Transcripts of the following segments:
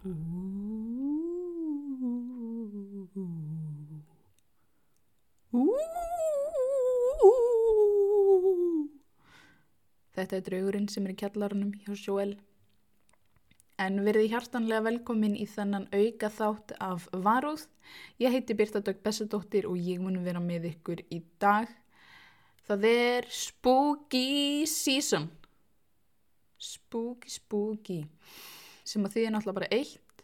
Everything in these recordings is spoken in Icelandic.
Þetta er draugurinn sem er í kjallarunum hjá Sjóel. En verði hjartanlega velkomin í þennan auka þátt af Varúð. Ég heiti Birta Dögg Bessadóttir og ég mun vera með ykkur í dag. Það er Spooky Season. Spooky, spooky. Sem að því er náttúrulega bara eitt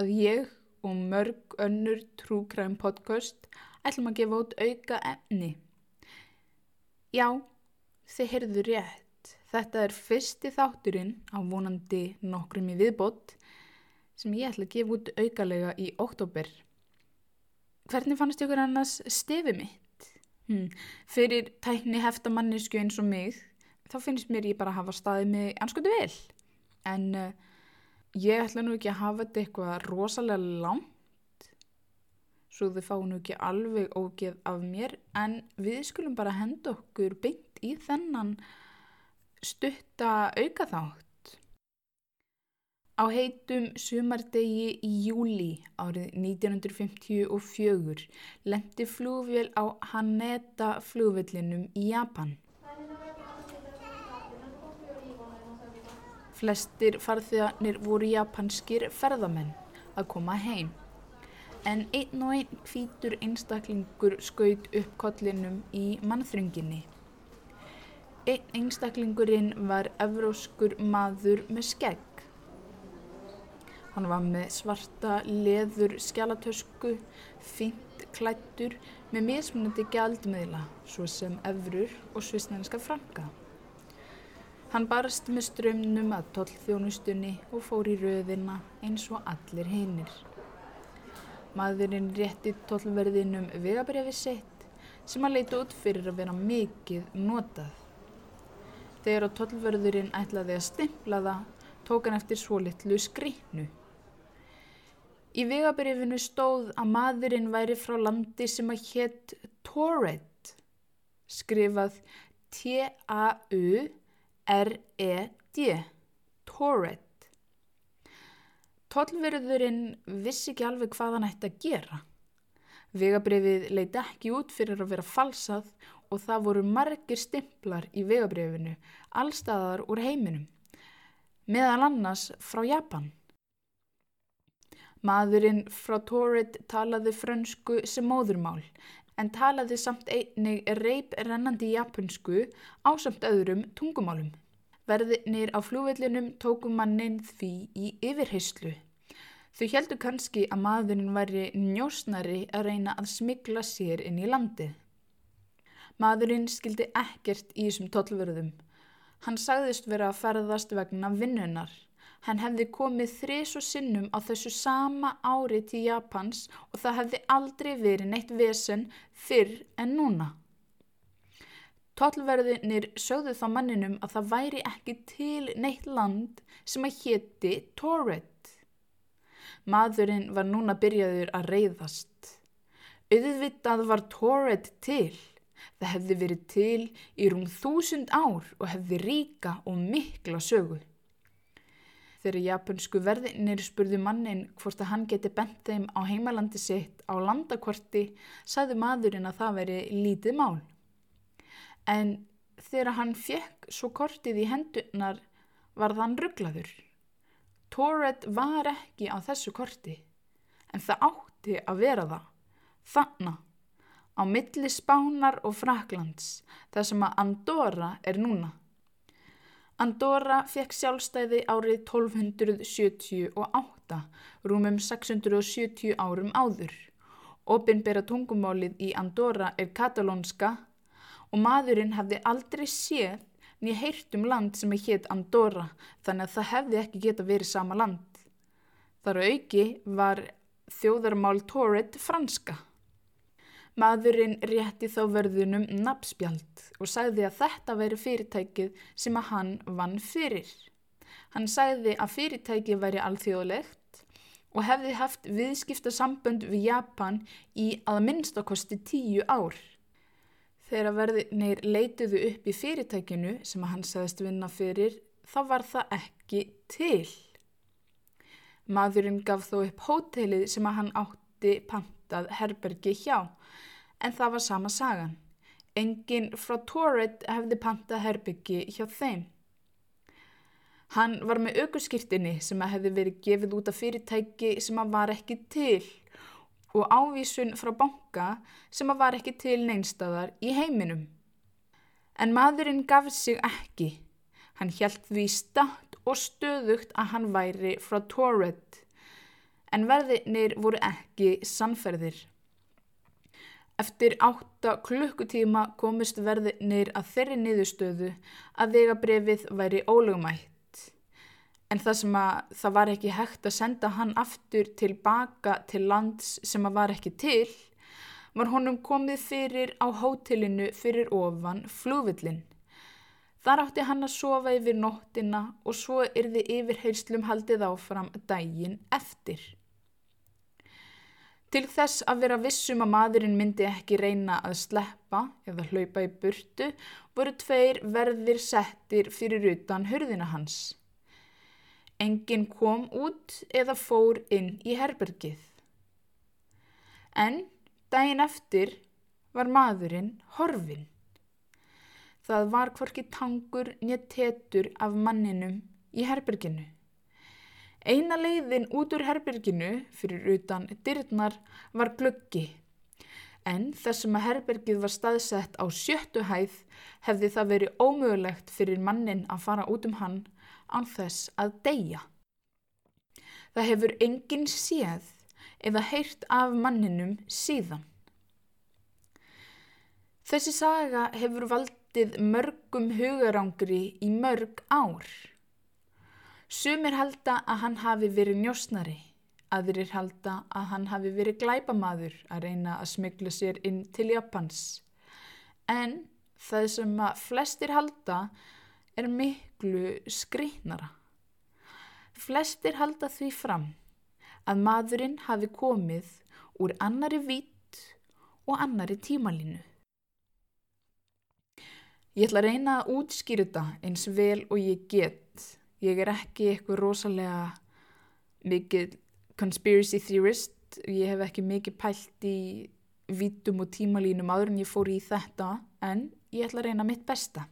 að ég og mörg önnur Crime podcast ætlum að gefa út auka efni. Já, þið heyrðu rétt. Þetta er fyrsti þátturinn á vonandi nokkrum í viðbót sem ég ætla að gefa út aukalega í oktober. Hvernig fannst ykkur annars stefi mitt? Hmm. Fyrir tækni heftamannisku eins og mig þá finnst mér ég bara að hafa staðið mig anskutu vel. En uh, ég ætla nú ekki að hafa þetta eitthvað rosalega langt svo þið fá nú ekki alveg ógeð af mér en við skulum bara henda okkur beint í þennan stutta auka þátt. Á heitum sumardegi í júli árið 1954 lendi flúvél á Haneda flúvéllinum í Japan. Flestir farþegarnir voru japanskir ferðamenn að koma heim. En einn og einn hvítur einstaklingur skaut upp kollinum í mannþrönginni. Einn einstaklingurinn var evróskur maður með skegg. Hann var með svarta leður skjálatösku, fínt klættur með mismunandi gjaldmiðla, svo sem evrur og svisnænska franka. Hann barst með strömmnum að tollþjónustunni og fór í röðina eins og allir hinnir. Maðurinn rétti tollverðinum vegabriði sitt sem að leita út fyrir að vera mikið notað. Þegar að tollverðurinn ætlaði að stimpla það, tók hann eftir svo litlu skrýtnu. Í vegabrifinu stóð að maðurinn væri frá landi sem að hétt Torred, skrifað T-A-U-R-E-D, Torred. Tollverðurinn vissi ekki alveg hvað hann ætti að gera. Vegabrifið leiti ekki út fyrir að vera falsað og það voru margir stimplar í vegabrefinu, allstaðar úr heiminum, meðal annars frá Japan. Maðurinn frá Torrid talaði frönsku sem móðurmál, en talaði samt einnig reip rennandi japansku á samt öðrum tungumálum. Verðinir á flúvillinum tóku mannin því í yfirheyslu. Þau heldur kannski að maðurinn væri njósnari að reyna að smigla sér inn í landið. Maðurinn skildi ekkert í þessum tollverðum. Hann sagðist vera að ferðast vegna vinnunar. Hann hefði komið þrís og sinnum á þessu sama ári til Japans og það hefði aldrei verið neitt vesen fyrr en núna. Tollverðinir sögðu þá manninum að það væri ekki til neitt land sem að hétti Torred. Maðurinn var núna byrjaður að reyðast. Auðvitað var Torred til. Það hefði verið til í rúm þúsund ár og hefði ríka og mikla sögu. Þegar japansku verðinir spurðu mannin hvort að hann geti bent þeim á heimalandi sitt á landakvarti, sagði maðurinn að það veri lítið mál. En þegar hann fekk svo kortið í hendunar var þann rugglaður. Torred var ekki á þessu korti, en það átti að vera það, þannig á milli Spánar og Fraklands, þar sem að Andorra er núna. Andorra fekk sjálfstæði árið 1278, rúmum 670 árum áður. Opinbera tungumálið í Andorra er katalónska og maðurinn hafði aldrei séð ég heyrt um land sem er hétt Andorra þannig að það hefði ekki geta verið sama land. Þar auki var þjóðarmál Torret franska. Maðurinn rétti þá verðunum nafnspjald og sagði að þetta veri fyrirtækið sem að hann vann fyrir. Hann sagði að fyrirtækið væri alþjóðlegt og hefði haft viðskipta sambönd við Japan í að minnstakosti tíu ár. Þegar verðinir leituðu upp í fyrirtækinu sem að hann sagðist vinna fyrir, þá var það ekki til. Maðurinn gaf þó upp hótelið sem að hann átti pantað herbergi hjá, en það var sama sagan. Engin frá Torred hefði pantað herbergi hjá þeim. Hann var með aukurskirtinni sem hefði verið gefið út af fyrirtæki sem að var ekki til og ávísun frá banka sem að var ekki til neinstadar í heiminum. En maðurinn gaf sig ekki. Hann hjælt því statt og stöðugt að hann væri frá Torred, en verðinir voru ekki sannferðir. Eftir átta klukkutíma komist verðinir að þeirri niðurstöðu að vegabrefið væri ólögumætt. En það sem að það var ekki hægt að senda hann aftur tilbaka til lands sem að var ekki til, var honum komið fyrir á hótelinu fyrir ofan flúvillin. Þar átti hann að sofa yfir nóttina og svo yrði yfirheyrslum haldið áfram dægin eftir. Til þess að vera vissum að maðurinn myndi ekki reyna að sleppa eða hlaupa í burtu voru tveir verðir settir fyrir utan hörðina hans. Engin kom út eða fór inn í herbergið. En daginn eftir var maðurinn horfinn. Það var hvorki tangur nýtt tetur af manninum í herberginu. Eina leiðin út úr herberginu fyrir utan dyrnar var glöggi. En þessum að herbergið var staðsett á sjöttu hæð hefði það verið ómögulegt fyrir mannin að fara út um hann án þess að deyja. Það hefur enginn séð eða heyrt af manninum síðan. Þessi saga hefur valdið mörgum hugarangri í mörg ár. Sumir halda að hann hafi verið njósnari, aðrir halda að hann hafi verið glæpamaður að reyna að smigla sér inn til Japans. En það sem að flestir halda er miklu skrýtnara. Flestir halda því fram að maðurinn hafi komið úr annari vít og annari tímalínu. Ég ætla að reyna að útskýra þetta eins vel og ég get. Ég er ekki eitthvað rosalega mikið conspiracy theorist. Ég hef ekki mikið pælt í vítum og tímalínum áður en ég fór í þetta en ég ætla að reyna mitt besta.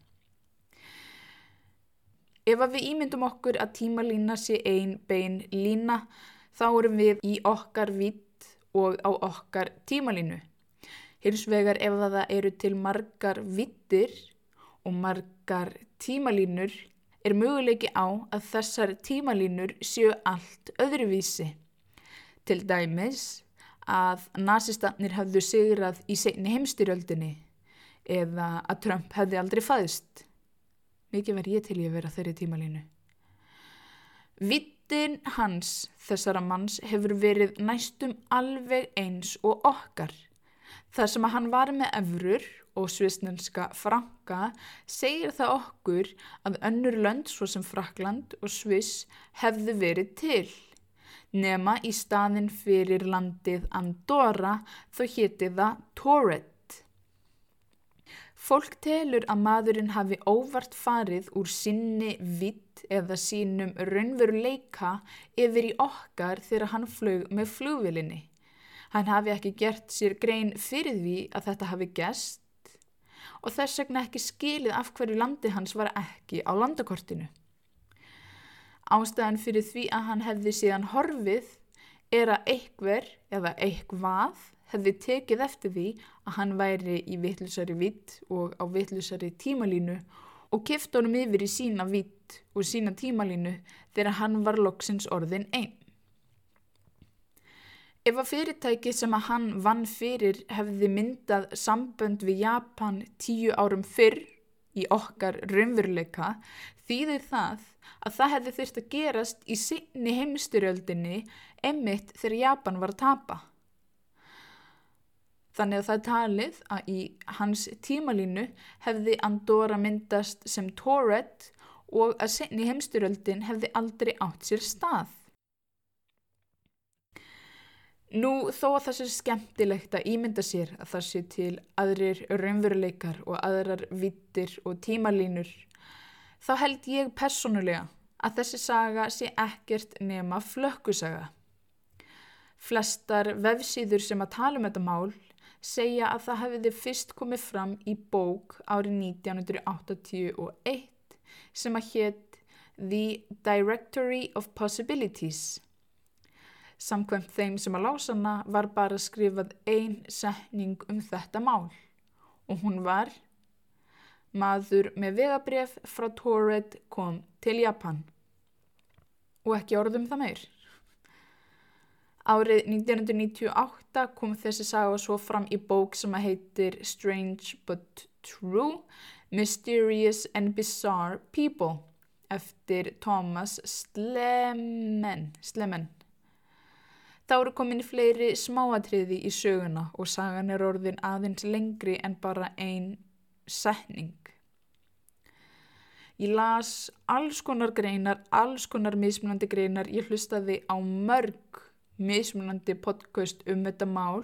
Ef við ímyndum okkur að tímalína sé ein bein lína þá erum við í okkar vitt og á okkar tímalínu. Hins vegar ef það eru til margar vittir og margar tímalínur er möguleiki á að þessar tímalínur séu allt öðruvísi. Til dæmis að nazistannir hafðu sigrað í segni heimstyrjöldinni eða að Trump hefði aldrei fæðst. Mikið verð ég til ég að vera þeirri tímalínu. Vittin hans þessara manns hefur verið næstum alveg eins og okkar. Það sem að hann var með efrur og svisnenska franka segir það okkur að önnur lönd svo sem Frakland og Sviss hefðu verið til. Nema í staðin fyrir landið Andorra þó héti það Torret. Fólk telur að maðurinn hafi óvart farið úr sinni vitt eða sínum raunveruleika yfir í okkar þegar hann flög með flugvilinni. Hann hafi ekki gert sér grein fyrir því að þetta hafi gest og þess vegna ekki skilið af hverju landi hans var ekki á landakortinu. Ástæðan fyrir því að hann hefði síðan horfið er að eitthver eða eitthvað hefði tekið eftir því að hann væri í vittlusari vitt og á vittlusari tímalínu og kift honum yfir í sína vitt og sína tímalínu þegar hann var loksins orðin einn. Ef að fyrirtæki sem að hann vann fyrir hefði myndað sambönd við Japan tíu árum fyrr, í okkar raunveruleika þýðir það að það hefði þurft að gerast í sinni heimstyrjöldinni emitt þegar Japan var að tapa. Þannig að það talið að í hans tímalínu hefði Andorra myndast sem Tourette og að sinni heimstyrjöldin hefði aldrei átt sér stað. Nú þó að það sé skemmtilegt að ímynda sér að það sé til aðrir raunveruleikar og aðrar vittir og tímalínur, þá held ég personulega að þessi saga sé ekkert nema flökkusaga. Flestar vefsýður sem að tala um þetta mál segja að það hefði fyrst komið fram í bók árið 1981 sem að hétt The Directory of Possibilities Samkvæmt þeim sem að lásana var bara skrifað ein setning um þetta mál og hún var Maður með vegabref frá Torred kom til Japan og ekki orðum það meir. Árið 1998 kom þessi saga svo fram í bók sem að heitir Strange but True, Mysterious and Bizarre People eftir Thomas Slemen. Slemen. Þá eru komin fleiri smáatriði í söguna og sagan er orðin aðeins lengri en bara einn setning. Ég las alls konar greinar, alls konar mismunandi greinar, ég hlustaði á mörg mismunandi podcast um þetta mál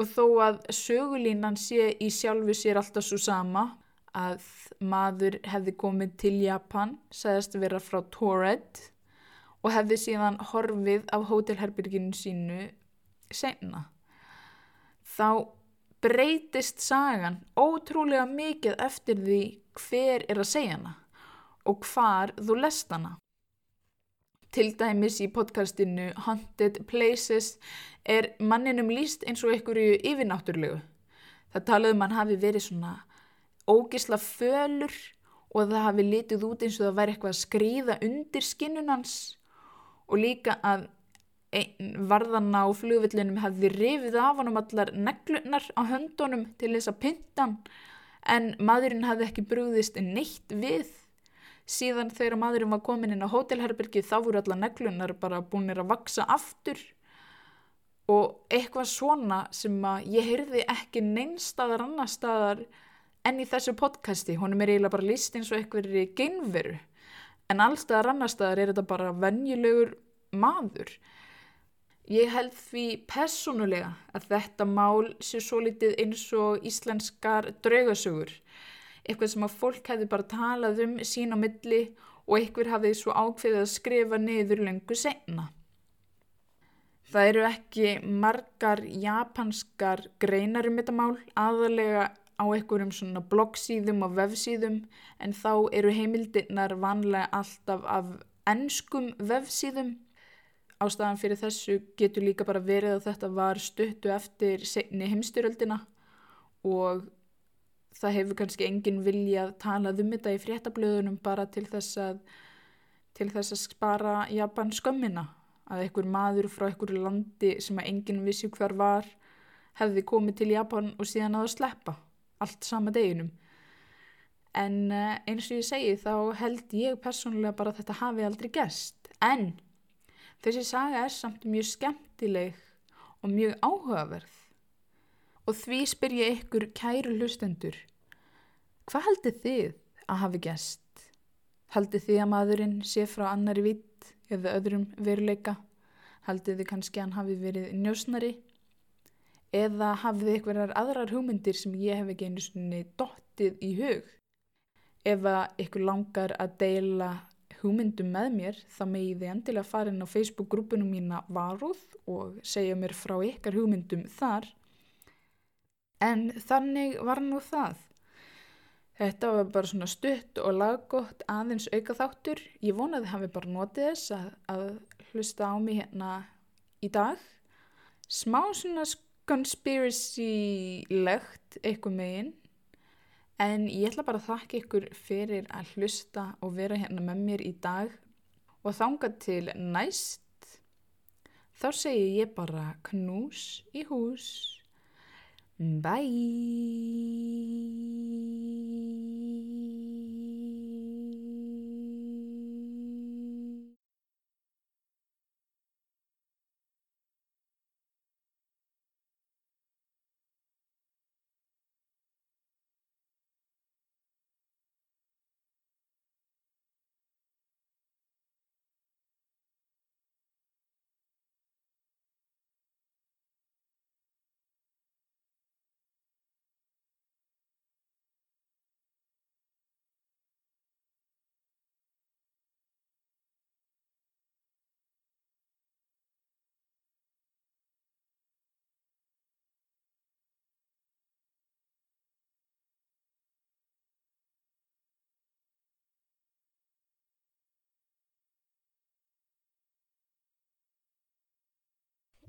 og þó að sögulínan sé í sjálfu sér alltaf svo sama að maður hefði komið til Japan, segðast vera frá Torred og hefði síðan horfið af hótelherbyrginu sínu senna. Þá breytist sagan ótrúlega mikið eftir því hver er að segja hana og hvar þú lest hana. Til dæmis í podcastinu Haunted Places er manninum líst eins og einhverju yfirnáttúrlegu. Það talaðum um hann hafi verið svona ógisla fölur og það hafi litið út eins og það væri eitthvað að skrýða undir skinnunans og líka að varðanna á flugvillinum hefði rifið af hann um allar neglunar á höndunum til þess að pinta hann. En maðurinn hefði ekki brúðist neitt við. Síðan þegar maðurinn var komin inn á hótelherbergi þá voru allar neglunar bara búinir að vaksa aftur. Og eitthvað svona sem að ég heyrði ekki neinstaðar annar staðar enn í þessu podcasti, honum er eiginlega bara líst eins og eitthvað er í geinveru en allstaðar annar staðar er þetta bara venjulegur maður. Ég held því personulega að þetta mál sé svo litið eins og íslenskar draugasögur. Eitthvað sem að fólk hefði bara talað um sín á milli og einhver hafið svo ákveðið að skrifa niður lengur senna. Það eru ekki margar japanskar greinar um þetta mál, aðalega á einhverjum svona bloggsíðum og vefsíðum en þá eru heimildirnar vanlega alltaf af ennskum vefsíðum. Ástæðan fyrir þessu getur líka bara verið að þetta var stuttu eftir segni heimstyröldina og það hefur kannski enginn viljað talað um þetta í fréttablöðunum bara til þess að, til þess að spara Japan skömmina. Að einhver maður frá einhver landi sem að enginn vissi hver var hefði komið til Japan og síðan að það sleppa allt sama deginum. En uh, eins og ég segi þá held ég persónulega bara að þetta hafi aldrei gæst. En þessi saga er samt mjög skemmtileg og mjög áhugaverð. Og því spyr ég ykkur kæru hlustendur, hvað heldur þið að hafi gæst? Heldur þið að maðurinn sé frá annari vitt eða öðrum veruleika? Heldur þið kannski að hann hafi verið njósnari? Eða hafið einhverjar aðrar hugmyndir sem ég hef ekki einu svonni dottið í hug. Ef að ykkur langar að deila hugmyndum með mér þá megið þið endilega fara inn á Facebook grúpunum mína Varúð og segja mér frá ykkar hugmyndum þar. En þannig var nú það. Þetta var bara svona stutt og laggótt aðeins auka þáttur. Ég vonaði að hafi bara notið þess að, að hlusta á mig hérna í dag. Smá svona conspiracy-legt eitthvað megin en ég ætla bara að þakka ykkur fyrir að hlusta og vera hérna með mér í dag. Og þanga til næst þá segi ég bara knús í hús. Bye.